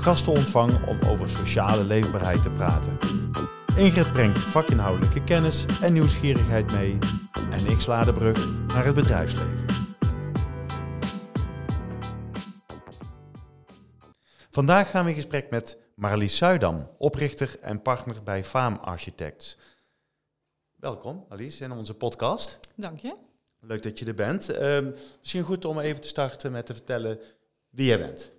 gasten ontvang om over sociale leefbaarheid te praten. Ingrid brengt vakinhoudelijke kennis en nieuwsgierigheid mee en ik sla de brug naar het bedrijfsleven. Vandaag gaan we in gesprek met Marlies Zuidam, oprichter en partner bij Faam Architects. Welkom Marlies in onze podcast. Dank je. Leuk dat je er bent. Uh, misschien goed om even te starten met te vertellen wie jij bent.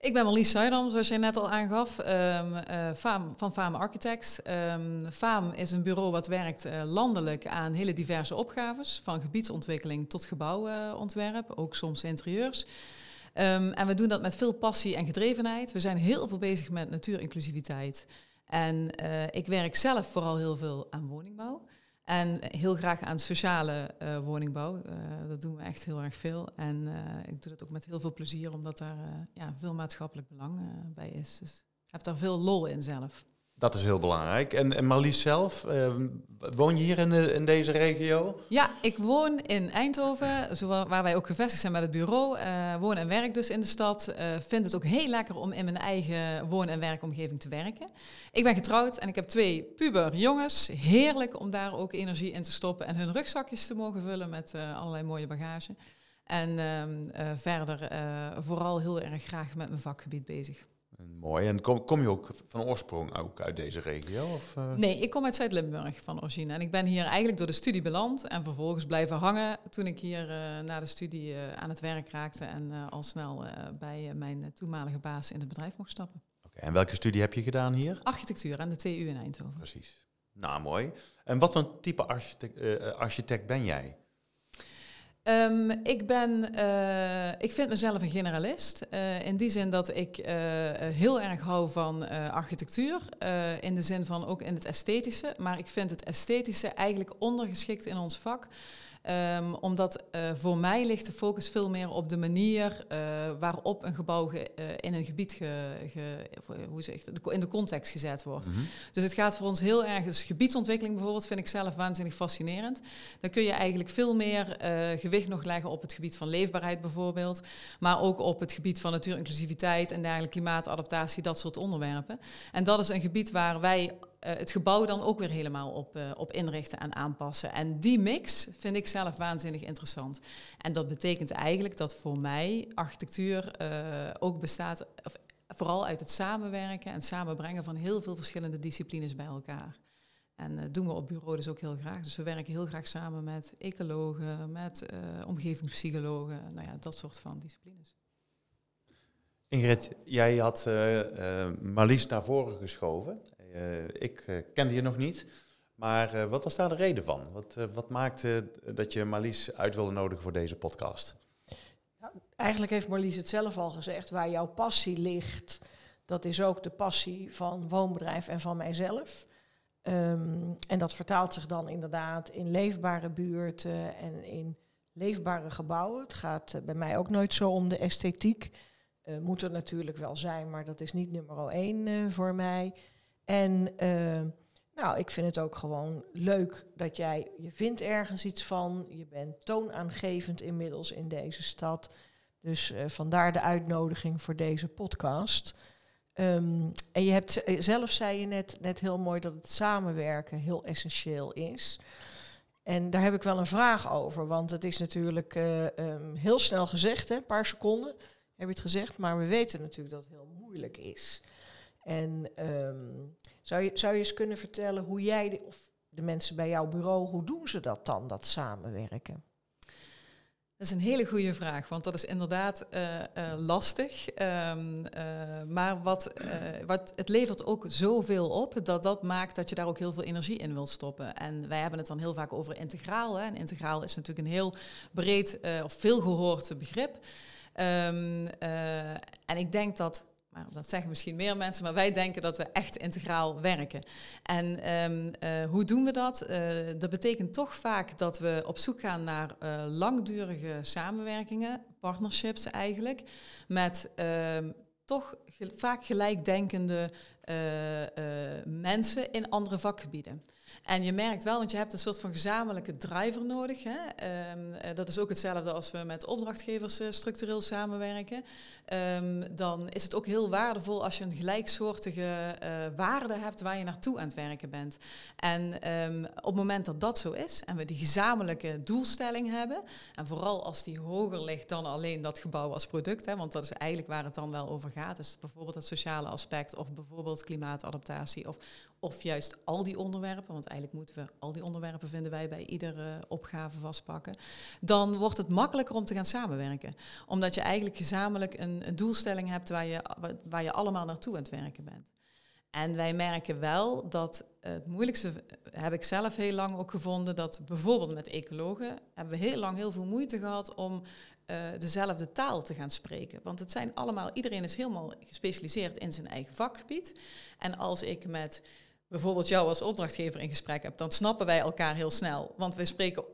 Ik ben Marlies Zuidam, zoals jij net al aangaf, uh, Faam, van Faam Architects. Um, is een bureau wat werkt uh, landelijk aan hele diverse opgaves, van gebiedsontwikkeling tot gebouwontwerp, ook soms interieurs. Um, en we doen dat met veel passie en gedrevenheid. We zijn heel veel bezig met natuurinclusiviteit. En uh, ik werk zelf vooral heel veel aan woningbouw. En heel graag aan sociale uh, woningbouw. Uh, dat doen we echt heel erg veel. En uh, ik doe dat ook met heel veel plezier, omdat daar ja, veel maatschappelijk belang bij is. Dus ik heb daar veel lol in zelf. Dat is heel belangrijk. En, en Marlies zelf, woon je hier in, in, deze regio? Ja, ik woon in Eindhoven, waar wij ook gevestigd zijn met het bureau. woon en werk dus in de stad. vind het ook heel lekker om in mijn eigen woon- en werkomgeving te werken. Ik ben getrouwd en ik heb twee puber jongens. Heerlijk om daar ook energie in te stoppen en hun rugzakjes te mogen vullen met uh, allerlei mooie bagage. En uh, uh, verder vooral heel erg graag met mijn vakgebied bezig. Mooi. En kom, kom, je ook van oorsprong ook uit deze regio? Of, Nee, ik kom uit Zuid-Limburg van origine. En ik ben hier eigenlijk door de studie beland en vervolgens blijven hangen toen ik hier na de studie aan het werk raakte en al snel bij mijn toenmalige baas in het bedrijf mocht stappen. En welke studie heb je gedaan hier? Architectuur aan de TU in Eindhoven. Precies. Nou, mooi. En wat voor type architect, uh, architect ben jij? Um, ik, ben, uh, ik vind mezelf een generalist. Uh, in die zin dat ik uh, heel erg hou van architectuur. in de zin van ook in het esthetische. Maar ik vind het esthetische eigenlijk ondergeschikt in ons vak. Um, omdat uh, voor mij ligt de focus veel meer op de manier uh, waarop een gebouw ge, uh, in een gebied ge, ge, hoe zeg in de context gezet wordt. Mm -hmm. Dus het gaat voor ons heel erg, dus gebiedsontwikkeling bijvoorbeeld vind ik zelf waanzinnig fascinerend. Dan kun je eigenlijk veel meer gewicht nog leggen op het gebied van leefbaarheid bijvoorbeeld, maar ook op het gebied van natuurinclusiviteit en dergelijke klimaatadaptatie, dat soort onderwerpen. En dat is een gebied waar wij het gebouw dan ook weer helemaal op, uh, op inrichten en aanpassen. En die mix vind ik zelf waanzinnig interessant. En dat betekent eigenlijk dat voor mij architectuur uh, ook bestaat, of vooral uit het samenwerken en samenbrengen van heel veel verschillende disciplines bij elkaar. En dat doen we op bureau dus ook heel graag. Dus we werken heel graag samen met ecologen, met omgevingspsychologen, nou ja, dat soort van disciplines. Ingrid, jij had Marlies naar voren geschoven. Uh, ik uh, kende je nog niet. Maar uh, wat was daar de reden van? Wat, wat maakte dat je Marlies uit wilde nodigen voor deze podcast? Nou, eigenlijk heeft Marlies het zelf al gezegd. Waar jouw passie ligt, dat is ook de passie van woonbedrijf en van mijzelf. Um, en dat vertaalt zich dan inderdaad in leefbare buurten en in leefbare gebouwen. Het gaat bij mij ook nooit zo om de esthetiek. moet er natuurlijk wel zijn, maar dat is niet nummer één voor mij. En uh, nou, ik vind het ook gewoon leuk dat jij, je vindt ergens iets van, je bent toonaangevend inmiddels in deze stad. Dus uh, vandaar de uitnodiging voor deze podcast. Um, en je hebt zelf zei je net, net heel mooi dat het samenwerken heel essentieel is. En daar heb ik wel een vraag over, want het is natuurlijk uh, um, heel snel gezegd, hè, een paar seconden heb je het gezegd, maar we weten natuurlijk dat het heel moeilijk is. En um, zou, je, zou je eens kunnen vertellen hoe jij, de, of de mensen bij jouw bureau, hoe doen ze dat dan, dat samenwerken? Dat is een hele goede vraag, want dat is inderdaad uh, uh, lastig. Um, uh, maar wat, wat, het levert ook zoveel op dat dat maakt dat je daar ook heel veel energie in wil stoppen. En wij hebben het dan heel vaak over integraal. Hè. En integraal is natuurlijk een heel breed of veel gehoord begrip. Um, en ik denk dat maar dat zeggen misschien meer mensen, maar wij denken dat we echt integraal werken. En ehm, eh, hoe doen we dat? Uh, dat betekent toch vaak dat we op zoek gaan naar uh, langdurige samenwerkingen, partnerships eigenlijk, met ehm, toch vaak gelijkdenkende mensen in andere vakgebieden. En je merkt wel, want je hebt een soort van gezamenlijke driver nodig. Hè? Ehm, eh, dat is ook hetzelfde als we met opdrachtgevers uh, structureel samenwerken. Um, dan is het ook heel waardevol als je een gelijksoortige uh, waarde hebt waar je naartoe aan het werken bent. En um, op het moment dat dat zo is en we die gezamenlijke doelstelling hebben, en vooral als die hoger ligt dan alleen dat gebouw als product, hè, want dat is eigenlijk waar het dan wel over gaat. Dus bijvoorbeeld het sociale aspect of bijvoorbeeld klimaatadaptatie of of juist al die onderwerpen, want eigenlijk moeten we al die onderwerpen, vinden wij, bij iedere opgave vastpakken. Dan wordt het makkelijker om te gaan samenwerken. Omdat je eigenlijk gezamenlijk een, doelstelling hebt waar je, waar je allemaal naartoe aan het werken bent. En wij merken wel dat het moeilijkste, heb ik zelf heel lang ook gevonden, dat bijvoorbeeld met ecologen hebben we heel lang heel veel moeite gehad om uh, dezelfde taal te gaan spreken. Want het zijn allemaal, iedereen is helemaal gespecialiseerd in zijn eigen vakgebied. En als ik met bijvoorbeeld jou als opdrachtgever in gesprek hebt, dan snappen wij elkaar heel snel. Want we spreken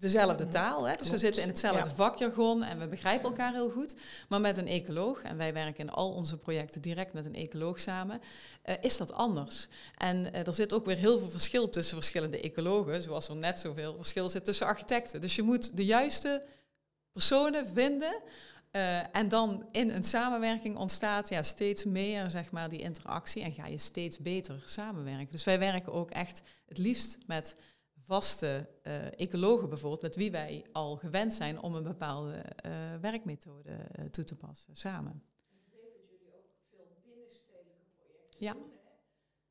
dezelfde mhm. taal. Hè? Dus we zitten in hetzelfde ja. vakjargon en we begrijpen elkaar heel goed. Maar met een ecoloog, en wij werken in al onze projecten direct met een ecoloog samen, uh, is dat anders. En uh, er zit ook weer heel veel verschil tussen verschillende ecologen, zoals er net zoveel verschil zit tussen architecten. Dus je moet de juiste personen vinden uh, en dan in een samenwerking ontstaat ja, steeds meer zeg maar, die interactie en ga je steeds beter samenwerken. Dus wij werken ook echt het liefst met vaste uh, ecologen bijvoorbeeld, met wie wij al gewend zijn om een bepaalde uh, werkmethode toe te passen samen. Ik weet dat jullie ook veel binnenstedelijke projecten ja. doen.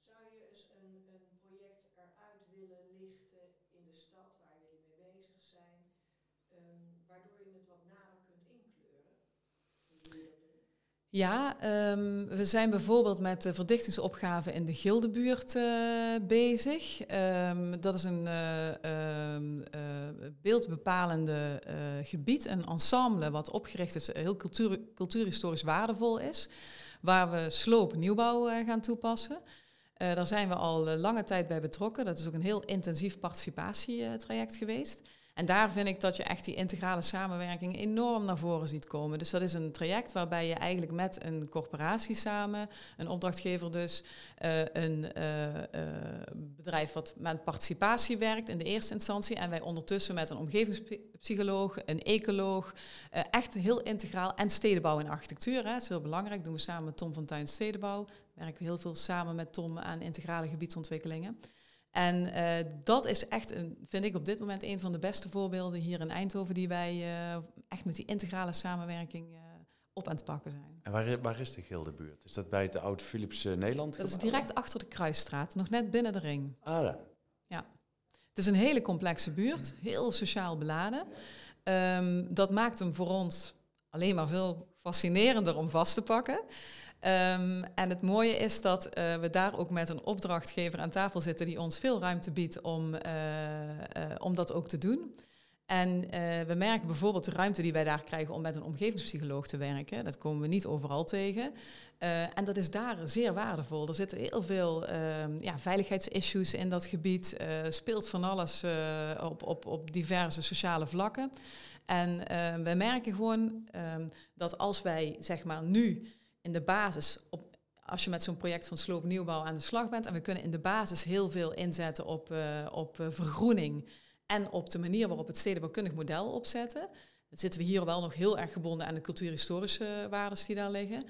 Zou je eens een, een project eruit willen lichten in de stad waar jullie mee bezig zijn, um, waardoor je het wat nader kunt inkleuren? Ja, um, we zijn bijvoorbeeld met de verdichtingsopgave in de Gildebuurt uh, bezig. Um, dat is een uh, beeldbepalende gebied, een ensemble wat opgericht is, heel cultuur, cultuurhistorisch waardevol is, waar we sloop nieuwbouw gaan toepassen. daar zijn we al lange tijd bij betrokken. Dat is ook een heel intensief participatietraject geweest. En daar vind ik dat je echt die integrale samenwerking enorm naar voren ziet komen. Dus dat is een traject waarbij je eigenlijk met een corporatie samen, een opdrachtgever dus, uh, een uh, uh, bedrijf wat met participatie werkt in de eerste instantie. En wij ondertussen met een omgevingspsycholoog, een ecoloog, echt heel integraal en stedenbouw en architectuur. Hè. Dat is heel belangrijk, doen we samen met Tom van Tuin Stedenbouw. Werken we heel veel samen met Tom aan integrale gebiedsontwikkelingen. En uh, dat is echt, een, vind ik op dit moment een van de beste voorbeelden hier in Eindhoven die wij uh, echt met die integrale samenwerking uh, op aan het pakken zijn. En waar, waar is de Gildebuurt? Is dat bij het oud Philips Nederland? Dat is direct achter de Kruisstraat, nog net binnen de ring. Ah, ja. ja. Het is een hele complexe buurt, heel sociaal beladen. Um, dat maakt hem voor ons alleen maar veel fascinerender om vast te pakken. Um, en het mooie is dat uh, we daar ook met een opdrachtgever aan tafel zitten die ons veel ruimte biedt om, uh, uh, om dat ook te doen. En we merken bijvoorbeeld de ruimte die wij daar krijgen om met een omgevingspsycholoog te werken. Dat komen we niet overal tegen. en dat is daar zeer waardevol. Er zitten heel veel ehm, ja, veiligheidsissues in dat gebied. speelt van alles op, op, op diverse sociale vlakken. En we merken gewoon dat als wij zeg maar nu in de basis, op, als je met zo'n project van sloop nieuwbouw aan de slag bent, en we kunnen in de basis heel veel inzetten op, uh, op uh, vergroening en op de manier waarop het stedenbouwkundig model opzetten. Dan zitten we hier wel nog heel erg gebonden aan de cultuurhistorische waarden die daar liggen.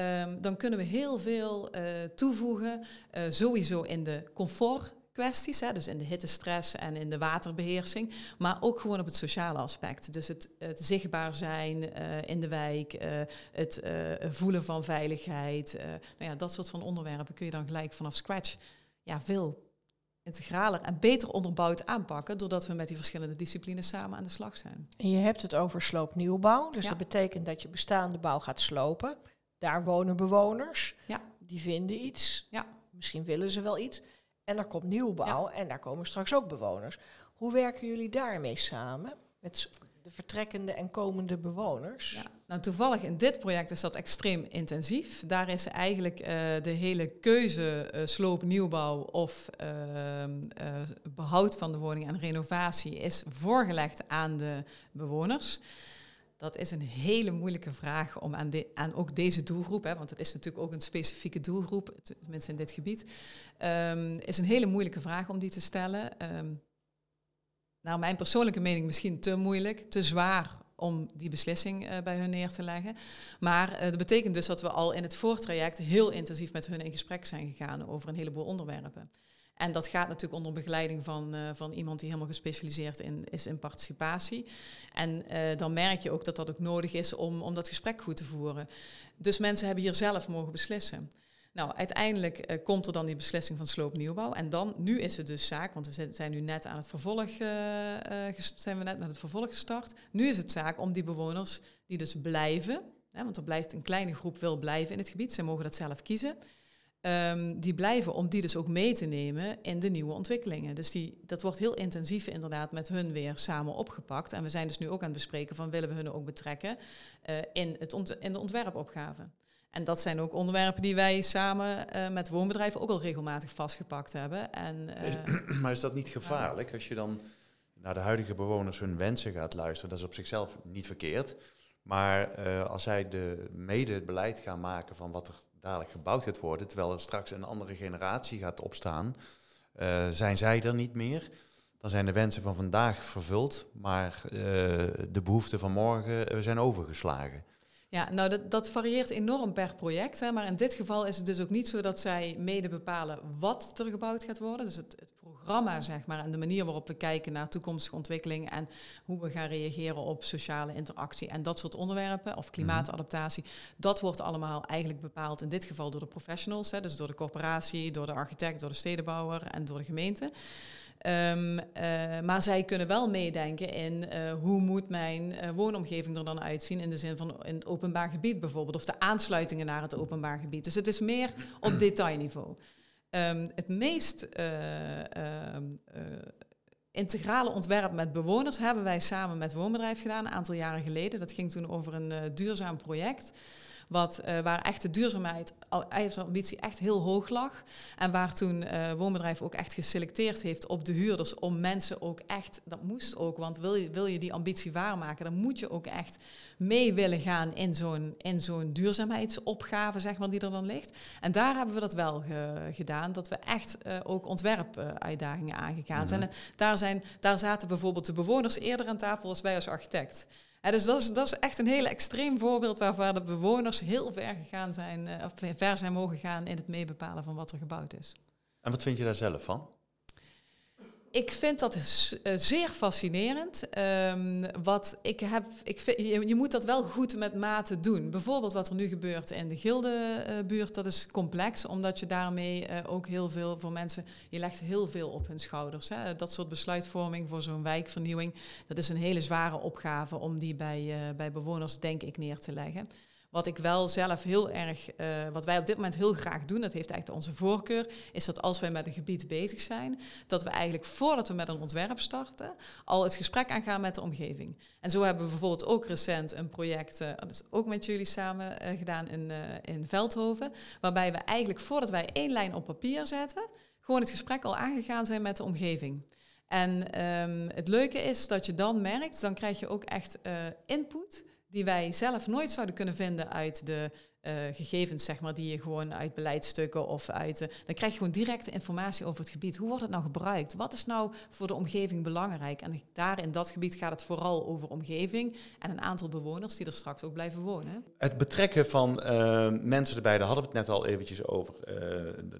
Um, dan kunnen we heel veel uh, toevoegen, sowieso in de comfort kwesties, hè, dus in de hittestress en in de waterbeheersing, maar ook gewoon op het sociale aspect. Dus het, het zichtbaar zijn uh, in de wijk, uh, het uh, voelen van veiligheid, nou ja, dat soort van onderwerpen kun je dan gelijk vanaf scratch ja, veel integraler en beter onderbouwd aanpakken, doordat we met die verschillende disciplines samen aan de slag zijn. En je hebt het over sloopnieuwbouw, dus ja. dat betekent dat je bestaande bouw gaat slopen. Daar wonen bewoners, ja. die vinden iets, ja. misschien willen ze wel iets. En er komt nieuwbouw ja. en daar komen straks ook bewoners. Hoe werken jullie daarmee samen? Met de vertrekkende en komende bewoners? Ja, nou toevallig in dit project is dat extreem intensief. Daar is eigenlijk uh, de hele keuze uh, sloop, nieuwbouw of uh, behoud van de woning en renovatie is voorgelegd aan de bewoners. Dat is een hele moeilijke vraag om aan, de, aan ook deze doelgroep, hè, want het is natuurlijk ook een specifieke doelgroep, tenminste in dit gebied, um, is een hele moeilijke vraag om die te stellen. Um, nou, mijn persoonlijke mening misschien te moeilijk, te zwaar om die beslissing uh, bij hun neer te leggen. Maar uh, dat betekent dus dat we al in het voortraject heel intensief met hun in gesprek zijn gegaan over een heleboel onderwerpen. En dat gaat natuurlijk onder begeleiding van, uh, van iemand die helemaal gespecialiseerd is in participatie. En dan merk je ook dat dat ook nodig is om, om dat gesprek goed te voeren. Dus mensen hebben hier zelf mogen beslissen. Nou, uiteindelijk uh, komt er dan die beslissing van sloopnieuwbouw. En dan, nu is het dus zaak, want we zijn nu net aan het vervolg, zijn we net met het vervolg gestart. Nu is het zaak om die bewoners die dus blijven, hè, want er blijft een kleine groep wil blijven in het gebied, zij mogen dat zelf kiezen. Um, die blijven om die dus ook mee te nemen in de nieuwe ontwikkelingen. Dus die, dat wordt heel intensief inderdaad met hun weer samen opgepakt. En we zijn dus nu ook aan het bespreken van willen we hun ook betrekken in, het ont in de ontwerpopgave. En dat zijn ook onderwerpen die wij samen uh, met woonbedrijven ook al regelmatig vastgepakt hebben. En, uh, maar is dat niet gevaarlijk als je dan naar de huidige bewoners hun wensen gaat luisteren? Dat is op zichzelf niet verkeerd. Maar als zij de, mede het beleid gaan maken van wat er dadelijk gebouwd gaat worden, terwijl er straks een andere generatie gaat opstaan, zijn zij er niet meer. Dan zijn de wensen van vandaag vervuld, maar de behoeften van morgen zijn overgeslagen. Ja, nou dat, dat varieert enorm per project. Hè, maar in dit geval is het dus ook niet zo dat zij mede bepalen wat er gebouwd gaat worden. Dus het, het programma, zeg maar, en de manier waarop we kijken naar toekomstige ontwikkeling en hoe we gaan reageren op sociale interactie en dat soort onderwerpen, of klimaatadaptatie, dat wordt allemaal eigenlijk bepaald in dit geval door de professionals. Hè, dus door de corporatie, door de architect, door de stedenbouwer en door de gemeente. Um, uh, maar zij kunnen wel meedenken in uh, hoe moet mijn uh, woonomgeving er dan uitzien in de zin van in het openbaar gebied bijvoorbeeld, of de aansluitingen naar het openbaar gebied. Dus het is meer op detailniveau. Um, het meest integrale ontwerp met bewoners hebben wij samen met Woonbedrijf gedaan, een aantal jaren geleden. Dat ging toen over een duurzaam project. Wat, uh, waar echt de duurzaamheid, ambitie echt heel hoog lag. En waar toen uh, Woonbedrijf ook echt geselecteerd heeft op de huurders om mensen ook echt, dat moest ook, want wil je, wil je die ambitie waarmaken, dan moet je ook echt mee willen gaan in zo'n, in zo'n duurzaamheidsopgave, zeg maar, die er dan ligt. En daar hebben we dat wel ge, gedaan, dat we echt uh, ook ontwerpuitdagingen aangegaan mm zijn. En daar, zijn. daar zaten bijvoorbeeld de bewoners eerder aan tafel als wij als architect. Dus dat is, dat is echt een heel extreem voorbeeld waarvan de bewoners heel ver gegaan zijn, uh, of ver zijn mogen gaan in het meebepalen van wat er gebouwd is. En wat vind je daar zelf van? Ik vind dat uh, zeer fascinerend. Um, wat ik heb, ik vind, je, moet dat wel goed met mate doen. Bijvoorbeeld wat er nu gebeurt in de Gildebuurt, uh, dat is complex, omdat je daarmee uh, ook heel veel voor mensen, je legt heel veel op hun schouders. Hè. Dat soort besluitvorming voor zo'n wijkvernieuwing, dat is een hele zware opgave om die bij, bij bewoners, denk ik, neer te leggen. Wat ik wel zelf heel erg, uh, wat wij op dit moment heel graag doen, dat heeft eigenlijk onze voorkeur, is dat als wij met een gebied bezig zijn, dat we eigenlijk voordat we met een ontwerp starten, al het gesprek aangaan met de omgeving. En zo hebben we bijvoorbeeld ook recent een project, uh, dat is ook met jullie samen uh, gedaan in, in Veldhoven, waarbij we eigenlijk voordat wij één lijn op papier zetten, gewoon het gesprek al aangegaan zijn met de omgeving. En um, het leuke is dat je dan merkt, dan krijg je ook echt input die wij zelf nooit zouden kunnen vinden uit de uh, gegevens, zeg maar, die je gewoon uit beleidstukken of uit. Uh, dan krijg je gewoon directe informatie over het gebied. Hoe wordt het nou gebruikt? Wat is nou voor de omgeving belangrijk? En daar in dat gebied gaat het vooral over omgeving en een aantal bewoners die er straks ook blijven wonen. Het betrekken van uh, mensen erbij, daar hadden we het net al eventjes over.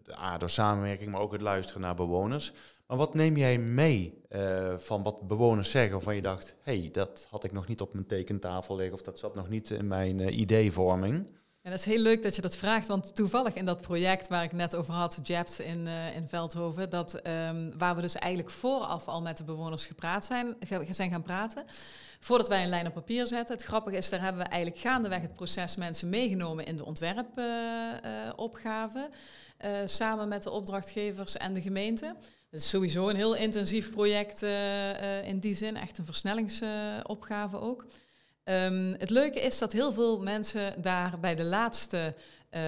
de ADO-samenwerking, maar ook het luisteren naar bewoners. Maar wat neem jij mee uh, van wat bewoners zeggen waarvan je dacht, hey, dat had ik nog niet op mijn tekentafel liggen of dat zat nog niet in mijn uh, ideevorming? En dat is heel leuk dat je dat vraagt, want toevallig in dat project waar ik net over had, JAPS in, uh, in Veldhoven, dat, um, waar we dus eigenlijk vooraf al met de bewoners gepraat zijn, zijn gaan praten, voordat wij een lijn op papier zetten. Het grappige is, daar hebben we eigenlijk gaandeweg het proces mensen meegenomen in de ontwerpopgave, samen met de opdrachtgevers en de gemeente. Het is sowieso een heel intensief project in die zin, echt een versnellingsopgave ook. Um, het leuke is dat heel veel mensen daar bij de laatste uh,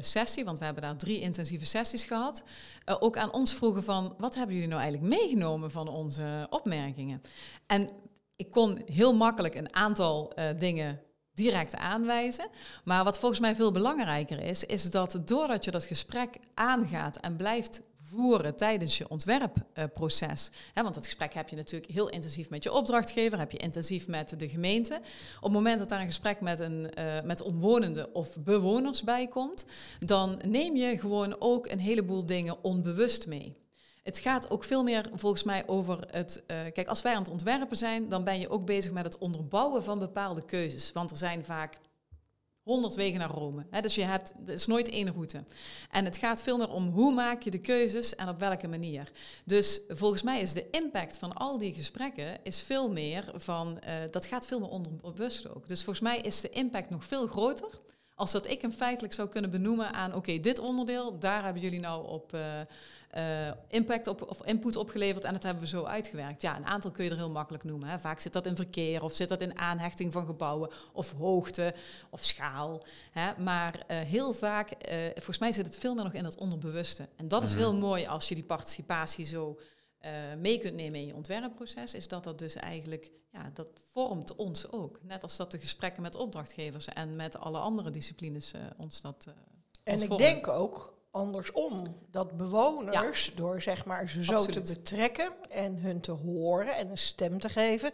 sessie, want we hebben daar drie intensieve sessies gehad, ook aan ons vroegen van wat hebben jullie nou eigenlijk meegenomen van onze opmerkingen? En ik kon heel makkelijk een aantal dingen direct aanwijzen. Maar wat volgens mij veel belangrijker is, is dat doordat je dat gesprek aangaat en blijft voeren tijdens je ontwerpproces. want dat gesprek heb je natuurlijk heel intensief met je opdrachtgever, heb je intensief met de gemeente. Op het moment dat daar een gesprek met, een, uh, met omwonenden of bewoners bij komt, dan neem je gewoon ook een heleboel dingen onbewust mee. Het gaat ook veel meer volgens mij over het. Uh, kijk, als wij aan het ontwerpen zijn, dan ben je ook bezig met het onderbouwen van bepaalde keuzes. Want er zijn vaak 100 wegen naar Rome. dus je hebt, er is nooit één route. En het gaat veel meer om hoe maak je de keuzes en op welke manier. Dus volgens mij is de impact van al die gesprekken is veel meer van, uh, dat gaat veel meer onderbewust ook. Dus volgens mij is de impact nog veel groter als dat ik hem feitelijk zou kunnen benoemen aan, oké, dit onderdeel, daar hebben jullie nou op uh, uh, impact op, of input opgeleverd en dat hebben we zo uitgewerkt. Ja, een aantal kun je er heel makkelijk noemen. Hè. Vaak zit dat in verkeer of zit dat in aanhechting van gebouwen of hoogte of schaal. Hè. Maar uh, heel vaak, uh, volgens mij zit het veel meer nog in het onderbewuste. En dat is Mhm. heel mooi als je die participatie zo uh, mee kunt nemen in je ontwerpproces, is dat dat dus eigenlijk, ja, dat vormt ons ook. Net als dat de gesprekken met opdrachtgevers en met alle andere disciplines uh, ons dat uh, En ons ik vormen. denk ook andersom, dat bewoners, door zeg maar ze zo Absoluut. te betrekken en hun te horen en een stem te geven,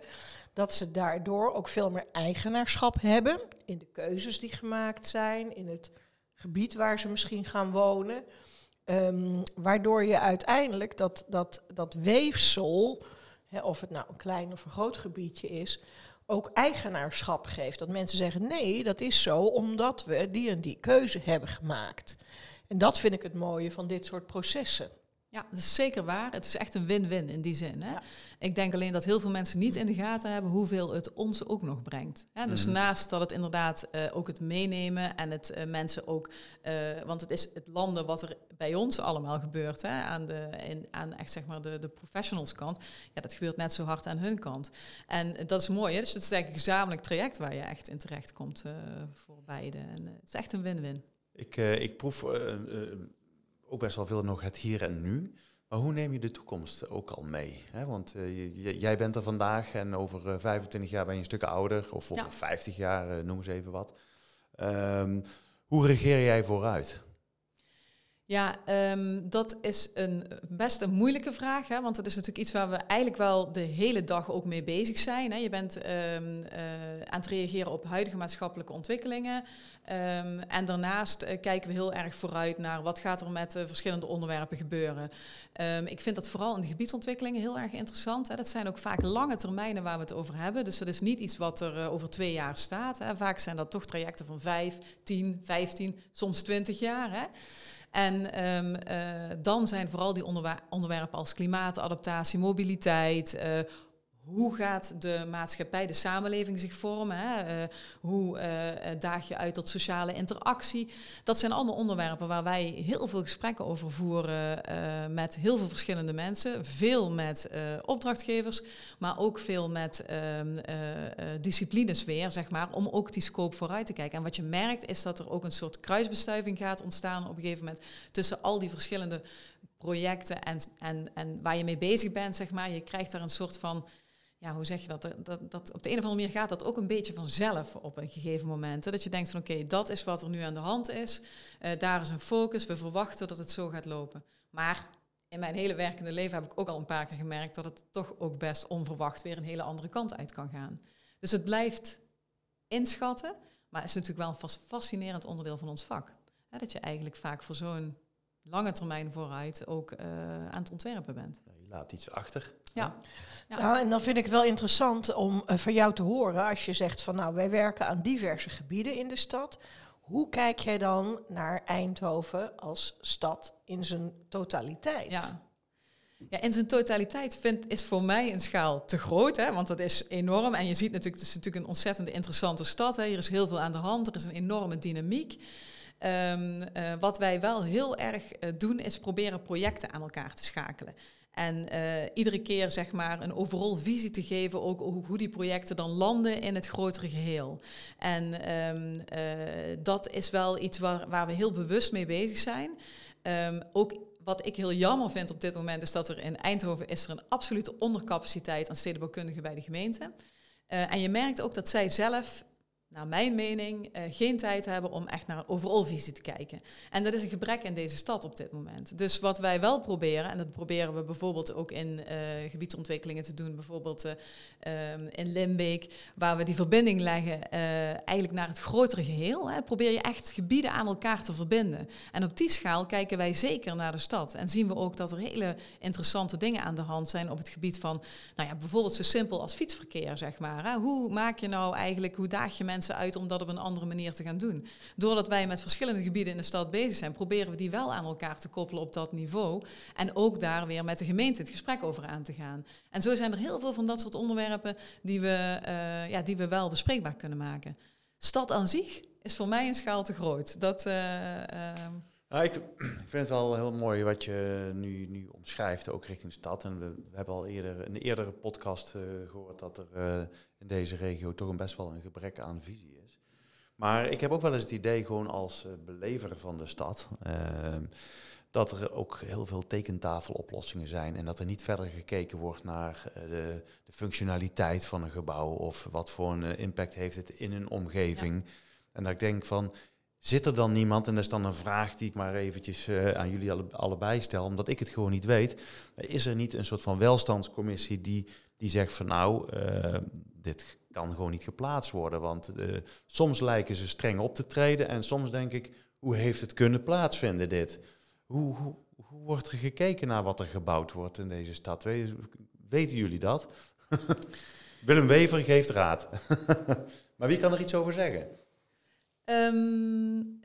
dat ze daardoor ook veel meer eigenaarschap hebben in de keuzes die gemaakt zijn, in het gebied waar ze misschien gaan wonen. Um, waardoor je uiteindelijk dat, dat, dat weefsel, hè, of het nou een klein of een groot gebiedje is, ook eigenaarschap geeft. Dat mensen zeggen, nee, dat is zo omdat we die en die keuze hebben gemaakt. En dat vind ik het mooie van dit soort processen. Ja, dat is zeker waar. Het is echt een win-win in die zin. Hè? Ja. Ik denk alleen dat heel veel mensen niet in de gaten hebben hoeveel het ons ook nog brengt. Hè? Dus Mhm. naast dat het inderdaad uh, ook het meenemen en het uh, mensen ook, uh, want het is het landen wat er bij ons allemaal gebeurt, hè? Aan, de, in, aan echt zeg maar de, de professionals kant, ja, dat gebeurt net zo hard aan hun kant. En dat is mooi, hè? dus het is eigenlijk een gezamenlijk traject waar je echt in terecht komt uh, voor beide. En het is echt een win-win. Ik, uh, ik proef uh, ook best wel veel nog het hier en nu. Maar hoe neem je de toekomst ook al mee? Hè? Want uh, jij bent er vandaag en over uh, 25 jaar ben je een stuk ouder. Of over Ja. 50 jaar, uh, noem eens even wat. Um, hoe regeer jij vooruit? Ja, um, dat is een, best een moeilijke vraag. Hè? Want dat is natuurlijk iets waar we eigenlijk wel de hele dag ook mee bezig zijn. Hè? Je bent um, uh, aan het reageren op huidige maatschappelijke ontwikkelingen. Um, en daarnaast uh, kijken we heel erg vooruit naar wat gaat er met uh, verschillende onderwerpen gebeuren. Ik vind dat vooral in de gebiedsontwikkelingen heel erg interessant. Hè? Dat zijn ook vaak lange termijnen waar we het over hebben. Dus dat is niet iets wat er over twee jaar staat. Hè? Vaak zijn dat toch trajecten van vijf, tien, vijftien, soms twintig jaar. Hè? En um, uh, dan zijn vooral die onderwer onderwerpen als klimaatadaptatie, mobiliteit. Uh, hoe gaat de maatschappij, de samenleving zich vormen? Hè? Uh, hoe daag je uit tot sociale interactie? Dat zijn allemaal onderwerpen waar wij heel veel gesprekken over voeren met heel veel verschillende mensen. Veel met opdrachtgevers, maar ook veel met ehm, disciplines weer, zeg maar, om ook die scope vooruit te kijken. En wat je merkt is dat er ook een soort kruisbestuiving gaat ontstaan op een gegeven moment tussen al die verschillende projecten en, en, en waar je mee bezig bent, zeg maar. Je krijgt daar een soort van, ja, hoe zeg je dat? Dat, dat? Op de een of andere manier gaat dat ook een beetje vanzelf op een gegeven moment. Dat je denkt van oké, dat is wat er nu aan de hand is. Uh, daar is een focus, we verwachten dat het zo gaat lopen. Maar in mijn hele werkende leven heb ik ook al een paar keer gemerkt dat het toch ook best onverwacht weer een hele andere kant uit kan gaan. Dus het blijft inschatten, maar het is natuurlijk wel een fascinerend onderdeel van ons vak. Hè? Dat je eigenlijk vaak voor zo'n lange termijn vooruit ook uh, aan het ontwerpen bent. Je laat iets achter. Ja. ja. Nou, en dan vind ik wel interessant om uh, van jou te horen als je zegt van nou, wij werken aan diverse gebieden in de stad. Hoe kijk jij dan naar Eindhoven als stad in zijn totaliteit? Ja. Ja, in zijn totaliteit vind, is voor mij een schaal te groot, hè, want dat is enorm. En je ziet natuurlijk, het is natuurlijk een ontzettend interessante stad. Hè. Hier is heel veel aan de hand, er is een enorme dynamiek. Um, uh, wat wij wel heel erg uh, doen, is proberen projecten aan elkaar te schakelen. En uh, iedere keer zeg maar een overal visie te geven, ook hoe die projecten dan landen in het grotere geheel. En um, uh, dat is wel iets waar, waar we heel bewust mee bezig zijn. Um, ook wat ik heel jammer vind op dit moment is dat er in Eindhoven is er een absolute ondercapaciteit aan stedenbouwkundigen bij de gemeente. Uh, en je merkt ook dat zij zelf naar mijn mening, uh, geen tijd hebben om echt naar een overal visie te kijken. En dat is een gebrek in deze stad op dit moment. Dus wat wij wel proberen, en dat proberen we bijvoorbeeld ook in uh, gebiedsontwikkelingen te doen, bijvoorbeeld uh, um, in Limbeek, waar we die verbinding leggen eigenlijk naar het grotere geheel. Hè, probeer je echt gebieden aan elkaar te verbinden. En op die schaal kijken wij zeker naar de stad. En zien we ook dat er hele interessante dingen aan de hand zijn op het gebied van, nou ja, bijvoorbeeld zo simpel als fietsverkeer, zeg maar. Hè. Hoe maak je nou eigenlijk, hoe daag je mensen uit om dat op een andere manier te gaan doen. Doordat wij met verschillende gebieden in de stad bezig zijn, proberen we die wel aan elkaar te koppelen op dat niveau. En ook daar weer met de gemeente het gesprek over aan te gaan. En zo zijn er heel veel van dat soort onderwerpen die we, uh, ja, die we wel bespreekbaar kunnen maken. Stad aan zich is voor mij een schaal te groot. Dat, uh, uh, ja, ik, ik, vind het wel heel mooi wat je nu, nu omschrijft, ook richting de stad. En we, we hebben al eerder in een eerdere podcast uh, gehoord dat er uh, in deze regio toch een best wel een gebrek aan visie is. Maar ik heb ook wel eens het idee, gewoon als uh, belever van de stad, ehm, dat er ook heel veel tekentafeloplossingen zijn. En dat er niet verder gekeken wordt naar de, de, functionaliteit van een gebouw of wat voor een impact heeft het in een omgeving. Ja. En dat ik denk van, Zit er dan niemand, en dat is dan een vraag die ik maar eventjes uh, aan jullie alle, allebei stel, omdat ik het gewoon niet weet. Is er niet een soort van welstandscommissie die, die zegt van nou, uh, dit kan gewoon niet geplaatst worden. Want uh, soms lijken ze streng op te treden en soms denk ik, hoe heeft het kunnen plaatsvinden dit? Hoe, hoe wordt er gekeken naar wat er gebouwd wordt in deze stad? Weten jullie dat? Willem Wever geeft raad. maar wie kan er iets over zeggen? Um,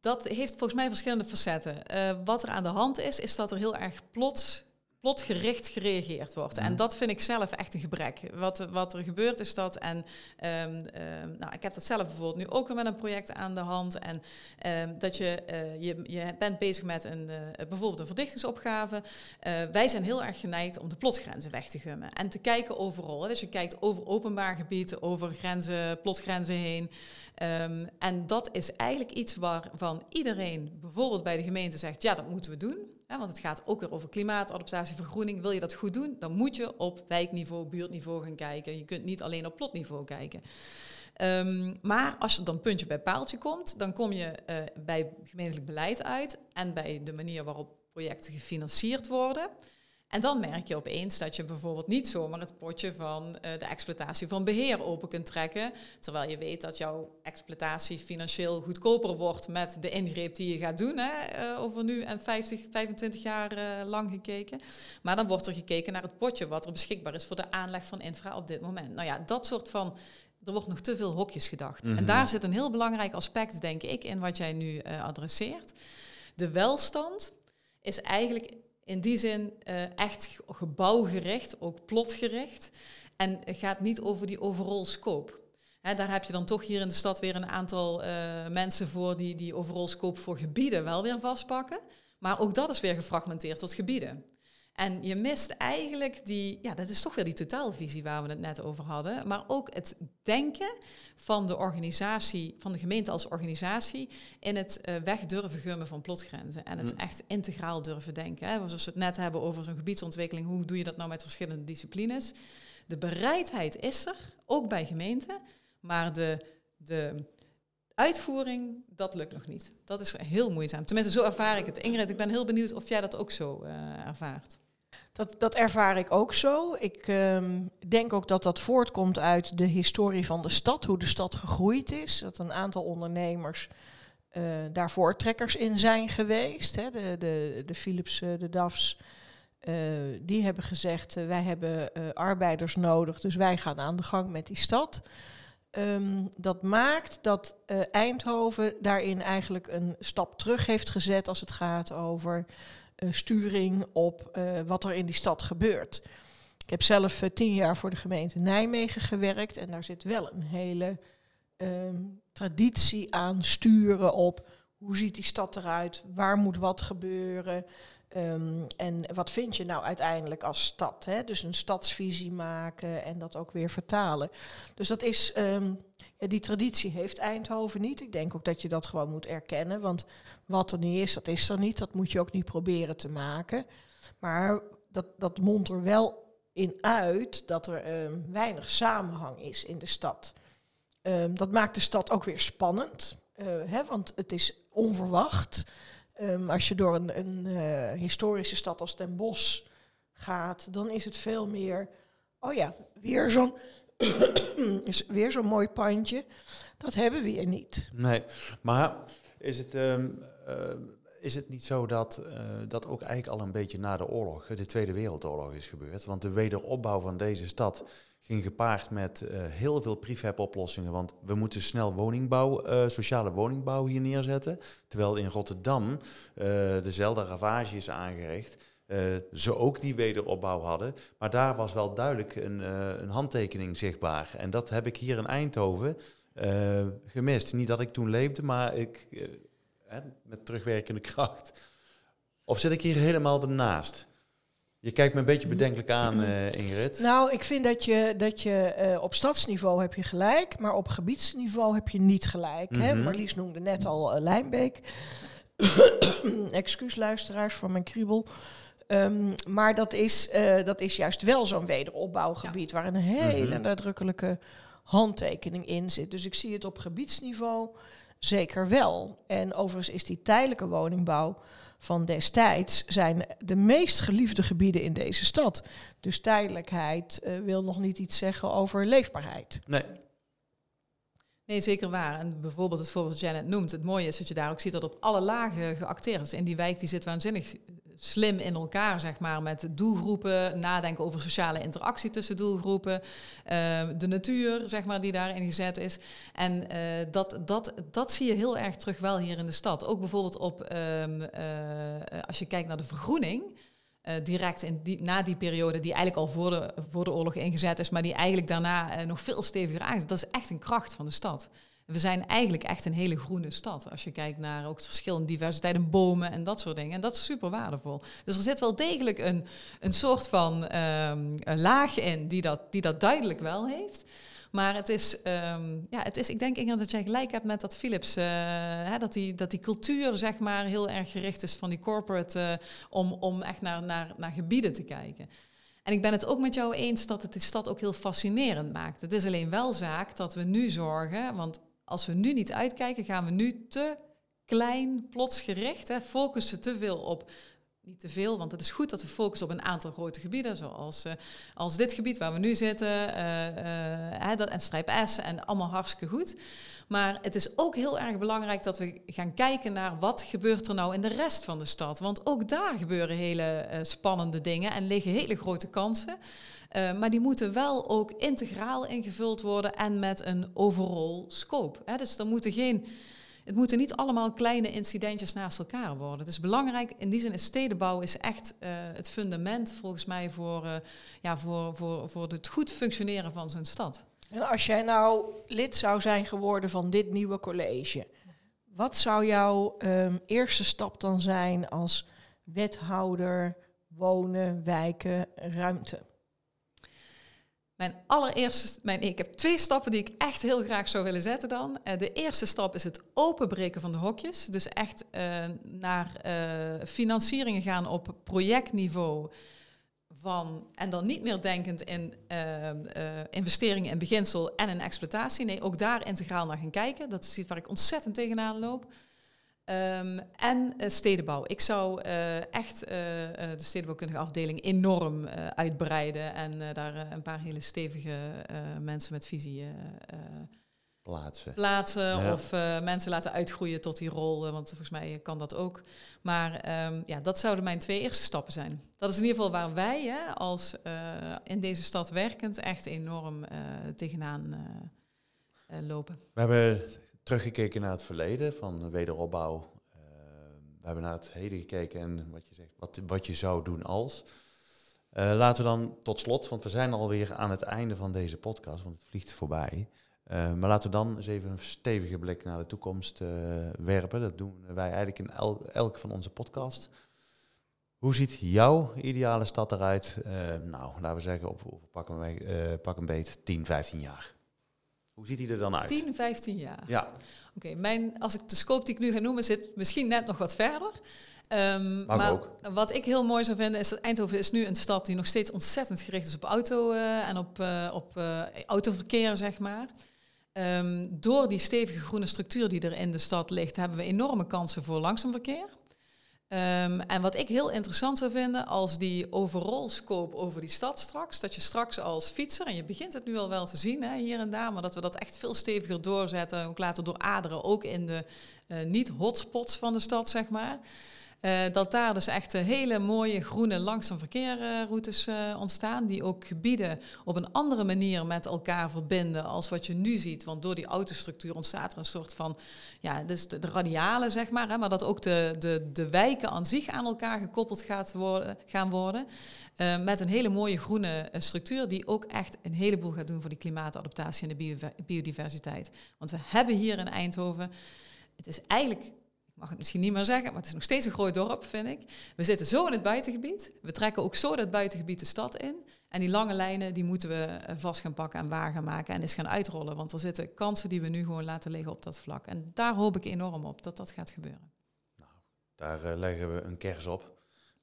dat heeft volgens mij verschillende facetten. Uh, wat er aan de hand is, is dat er heel erg plots plotgericht gereageerd wordt. En dat vind ik zelf echt een gebrek. Wat, wat er gebeurt is dat, en um, um, nou, ik heb dat zelf bijvoorbeeld nu ook weer met een project aan de hand. En um, dat je, uh, je, je bent bezig met een, uh, bijvoorbeeld een verdichtingsopgave. Uh, wij zijn heel erg geneigd om de plotgrenzen weg te gummen. En te kijken overal. Dus je kijkt over openbaar gebied, over grenzen, plotgrenzen heen. en dat is eigenlijk iets waarvan iedereen bijvoorbeeld bij de gemeente zegt, ja, dat moeten we doen. Want het gaat ook weer over klimaatadaptatie, vergroening. Wil je dat goed doen, dan moet je op wijkniveau, buurtniveau gaan kijken. Je kunt niet alleen op plotniveau kijken. Um, maar als je dan puntje bij paaltje komt, dan kom je uh, bij gemeentelijk beleid uit en bij de manier waarop projecten gefinancierd worden. En dan merk je opeens dat je bijvoorbeeld niet zomaar het potje van uh, de exploitatie van beheer open kunt trekken. Terwijl je weet dat jouw exploitatie financieel goedkoper wordt met de ingreep die je gaat doen. Hè, uh, over nu en 50, 25 jaar uh, lang gekeken. Maar dan wordt er gekeken naar het potje wat er beschikbaar is voor de aanleg van infra op dit moment. Nou ja, dat soort van. Er wordt nog te veel hokjes gedacht. Mm -hmm. En daar zit een heel belangrijk aspect, denk ik, in wat jij nu adresseert. De welstand is eigenlijk in die zin uh, echt gebouwgericht, ook plotgericht. En het gaat niet over die overall scope. Daar heb je dan toch hier in de stad weer een aantal uh, mensen voor die die overall scope voor gebieden wel weer vastpakken. Maar ook dat is weer gefragmenteerd tot gebieden. En je mist eigenlijk die, ja, dat is toch weer die totaalvisie waar we het net over hadden, maar ook het denken van de organisatie, van de gemeente als organisatie, in het uh, weg durven gummen van plotgrenzen en het mm. echt integraal durven denken. Hè. Zoals we het net hebben over zo'n gebiedsontwikkeling, hoe doe je dat nou met verschillende disciplines? De bereidheid is er, ook bij gemeenten, maar de, de uitvoering, dat lukt nog niet. Dat is heel moeizaam. Tenminste, zo ervaar ik het. Ingrid, ik ben heel benieuwd of jij dat ook zo uh, ervaart. Dat, dat ervaar ik ook zo. Ik um, denk ook dat dat voortkomt uit de historie van de stad, hoe de stad gegroeid is. Dat een aantal ondernemers uh, daar voortrekkers in zijn geweest. Hè. De, de, de Philips, de DAFs, uh, die hebben gezegd, wij hebben arbeiders nodig, dus wij gaan aan de gang met die stad. Um, dat maakt dat Eindhoven daarin eigenlijk een stap terug heeft gezet als het gaat over sturing op uh, wat er in die stad gebeurt. Ik heb zelf tien jaar voor de gemeente Nijmegen gewerkt en daar zit wel een hele um, traditie aan sturen op hoe ziet die stad eruit, waar moet wat gebeuren. Ehm, en wat vind je nou uiteindelijk als stad? Hè? Dus een stadsvisie maken en dat ook weer vertalen. Dus dat is, ehm, ja, die traditie heeft Eindhoven niet. Ik denk ook dat je dat gewoon moet erkennen. Want wat er niet is, dat is er niet. Dat moet je ook niet proberen te maken. Maar dat, dat mondt er wel in uit dat er ehm, weinig samenhang is in de stad. dat maakt de stad ook weer spannend. Uh, hè, want het is onverwacht. Um, als je door een, een uh, historische stad als Den Bosch gaat, dan is het veel meer, oh ja, weer zo'n is weer zo'n mooi pandje. Dat hebben we hier niet. Nee, maar is het, um, uh, is het niet zo dat uh, dat ook eigenlijk al een beetje na de oorlog, de Tweede Wereldoorlog, is gebeurd? Want de wederopbouw van deze stad ging gepaard met uh, heel veel prefab-oplossingen. Want we moeten snel woningbouw, uh, sociale woningbouw hier neerzetten. Terwijl in Rotterdam uh, dezelfde ravage is aangericht. ze ook die wederopbouw hadden. Maar daar was wel duidelijk een, een handtekening zichtbaar. En dat heb ik hier in Eindhoven gemist. Niet dat ik toen leefde, maar ik, met terugwerkende kracht. Of zit ik hier helemaal ernaast? Je kijkt me een beetje bedenkelijk aan, uh, Ingrid. Nou, ik vind dat je, dat je uh, op stadsniveau heb je gelijk, maar op gebiedsniveau heb je niet gelijk. Mm -hmm. hè? Mhm. Marlies noemde net al uh, Lijnbeek. Excuus luisteraars voor mijn kriebel. Um, maar dat is, dat is juist wel zo'n wederopbouwgebied ja. waar een hele mm -hmm. nadrukkelijke handtekening in zit. Dus ik zie het op gebiedsniveau zeker wel. En overigens is die tijdelijke woningbouw van destijds zijn de meest geliefde gebieden in deze stad. Dus tijdelijkheid uh, wil nog niet iets zeggen over leefbaarheid. Nee. Nee, zeker waar. En bijvoorbeeld het voorbeeld dat Janet noemt. Het mooie is dat je daar ook ziet dat op alle lagen geacteerd is. En die wijk die zit waanzinnig slim in elkaar, zeg maar, met doelgroepen, nadenken over sociale interactie tussen doelgroepen, uh, de natuur, zeg maar, die daarin gezet is. En uh, dat, dat, dat zie je heel erg terug wel hier in de stad. Ook bijvoorbeeld op, uh, als je kijkt naar de vergroening. Uh, direct in die, na die periode, die eigenlijk al voor de, voor de oorlog ingezet is, maar die eigenlijk daarna uh, nog veel steviger aangezet. Dat is echt een kracht van de stad. We zijn eigenlijk echt een hele groene stad. Als je kijkt naar ook het verschil in diversiteit in bomen en dat soort dingen. En dat is super waardevol. Dus er zit wel degelijk een, een soort van um, een laag in die dat, die dat duidelijk wel heeft. Maar het is, um, ja, het is, ik denk Ingrid dat jij gelijk hebt met dat Philips, uh, hè, dat, die, dat die cultuur zeg maar heel erg gericht is van die corporate, uh, om, om echt naar, naar, naar gebieden te kijken. En ik ben het ook met jou eens dat het die stad ook heel fascinerend maakt. Het is alleen wel zaak dat we nu zorgen, want als we nu niet uitkijken, gaan we nu te klein, plotsgericht, hè, focussen te veel op niet te veel, want het is goed dat we focussen op een aantal grote gebieden, zoals uh, als dit gebied waar we nu zitten, uh, en Strijp S en allemaal hartstikke goed. Maar het is ook heel erg belangrijk dat we gaan kijken naar wat gebeurt er nou in de rest van de stad. Want ook daar gebeuren hele spannende dingen en liggen hele grote kansen. maar die moeten wel ook integraal ingevuld worden en met een overall scope. Hè. Dus er moeten geen het moeten niet allemaal kleine incidentjes naast elkaar worden. Het is belangrijk, in die zin is stedenbouw is echt uh, het fundament volgens mij voor, uh, ja, voor, voor, voor het goed functioneren van zo'n stad. En als jij nou lid zou zijn geworden van dit nieuwe college, wat zou jouw um, eerste stap dan zijn als wethouder wonen, wijken, ruimte? Mijn allereerste, mijn, ik heb twee stappen die ik echt heel graag zou willen zetten dan. Uh, de eerste stap is het openbreken van de hokjes. Dus echt uh, naar uh, financieringen gaan op projectniveau. Van, en dan niet meer denkend in investeringen in beginsel en in exploitatie. Nee, ook daar integraal naar gaan kijken. Dat is iets waar ik ontzettend tegenaan loop. Um, en uh, stedenbouw. Ik zou uh, echt uh, de stedenbouwkundige afdeling enorm uitbreiden en daar een paar hele stevige mensen met visie plaatsen. plaatsen ja. Of mensen laten uitgroeien tot die rol, want volgens mij kan dat ook. Maar um, ja, dat zouden mijn twee eerste stappen zijn. Dat is in ieder geval waar wij hè, als in deze stad werkend echt enorm tegenaan lopen. We hebben teruggekeken naar het verleden van wederopbouw. Uh, we hebben naar het heden gekeken en wat je zegt, wat, wat je zou doen als. Uh, laten we dan tot slot, want we zijn alweer aan het einde van deze podcast, want het vliegt voorbij. Uh, maar laten we dan eens even een stevige blik naar de toekomst werpen. Dat doen wij eigenlijk in el elk van onze podcasts. Hoe ziet jouw ideale stad eruit? Nou, laten we zeggen, op, pak, een, pak een beet 10, 15 jaar. Hoe ziet hij er dan uit? 10, 15 jaar. Ja. Oké, mijn als ik de scope die ik nu ga noemen, zit misschien net nog wat verder. Um, maar ook. wat ik heel mooi zou vinden is dat Eindhoven is nu een stad die nog steeds ontzettend gericht is op auto uh, en op, uh, op uh, autoverkeer, zeg maar. Um, door die stevige groene structuur die er in de stad ligt, hebben we enorme kansen voor langzaamverkeer. Um, en wat ik heel interessant zou vinden als die overall scope over die stad straks, dat je straks als fietser, en je begint het nu al wel te zien hè, hier en daar, maar dat we dat echt veel steviger doorzetten, ook later door aderen, ook in de uh, niet-hotspots van de stad, zeg maar. Uh, dat daar dus echt hele mooie groene langzaam verkeerroutes uh, ontstaan, die ook gebieden op een andere manier met elkaar verbinden als wat je nu ziet. Want door die autostructuur ontstaat er een soort van, ja, dus de, radialen zeg maar, hè, maar dat ook de, de, de wijken aan zich aan elkaar gekoppeld gaat worden, gaan worden. Uh, met een hele mooie groene structuur die ook echt een heleboel gaat doen voor die klimaatadaptatie en de biodiversiteit. Want we hebben hier in Eindhoven, het is eigenlijk mag het misschien niet meer zeggen, maar het is nog steeds een groot dorp, vind ik. We zitten zo in het buitengebied. We trekken ook zo dat buitengebied de stad in. En die lange lijnen, die moeten we eh, vast gaan pakken en waar gaan maken en eens gaan uitrollen. Want er zitten kansen die we nu gewoon laten liggen op dat vlak. En daar hoop ik enorm op dat dat gaat gebeuren. Nou, daar uh, leggen we een kers op.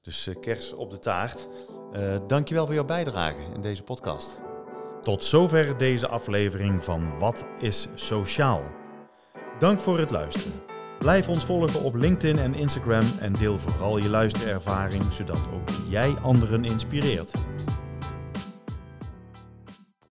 Dus uh, kers op de taart. Uh, dankjewel voor jouw bijdrage in deze podcast. Tot zover deze aflevering van Wat is Sociaal? Dank voor het luisteren. Blijf ons volgen op LinkedIn en Instagram en deel vooral je luisterervaring, zodat ook jij anderen inspireert.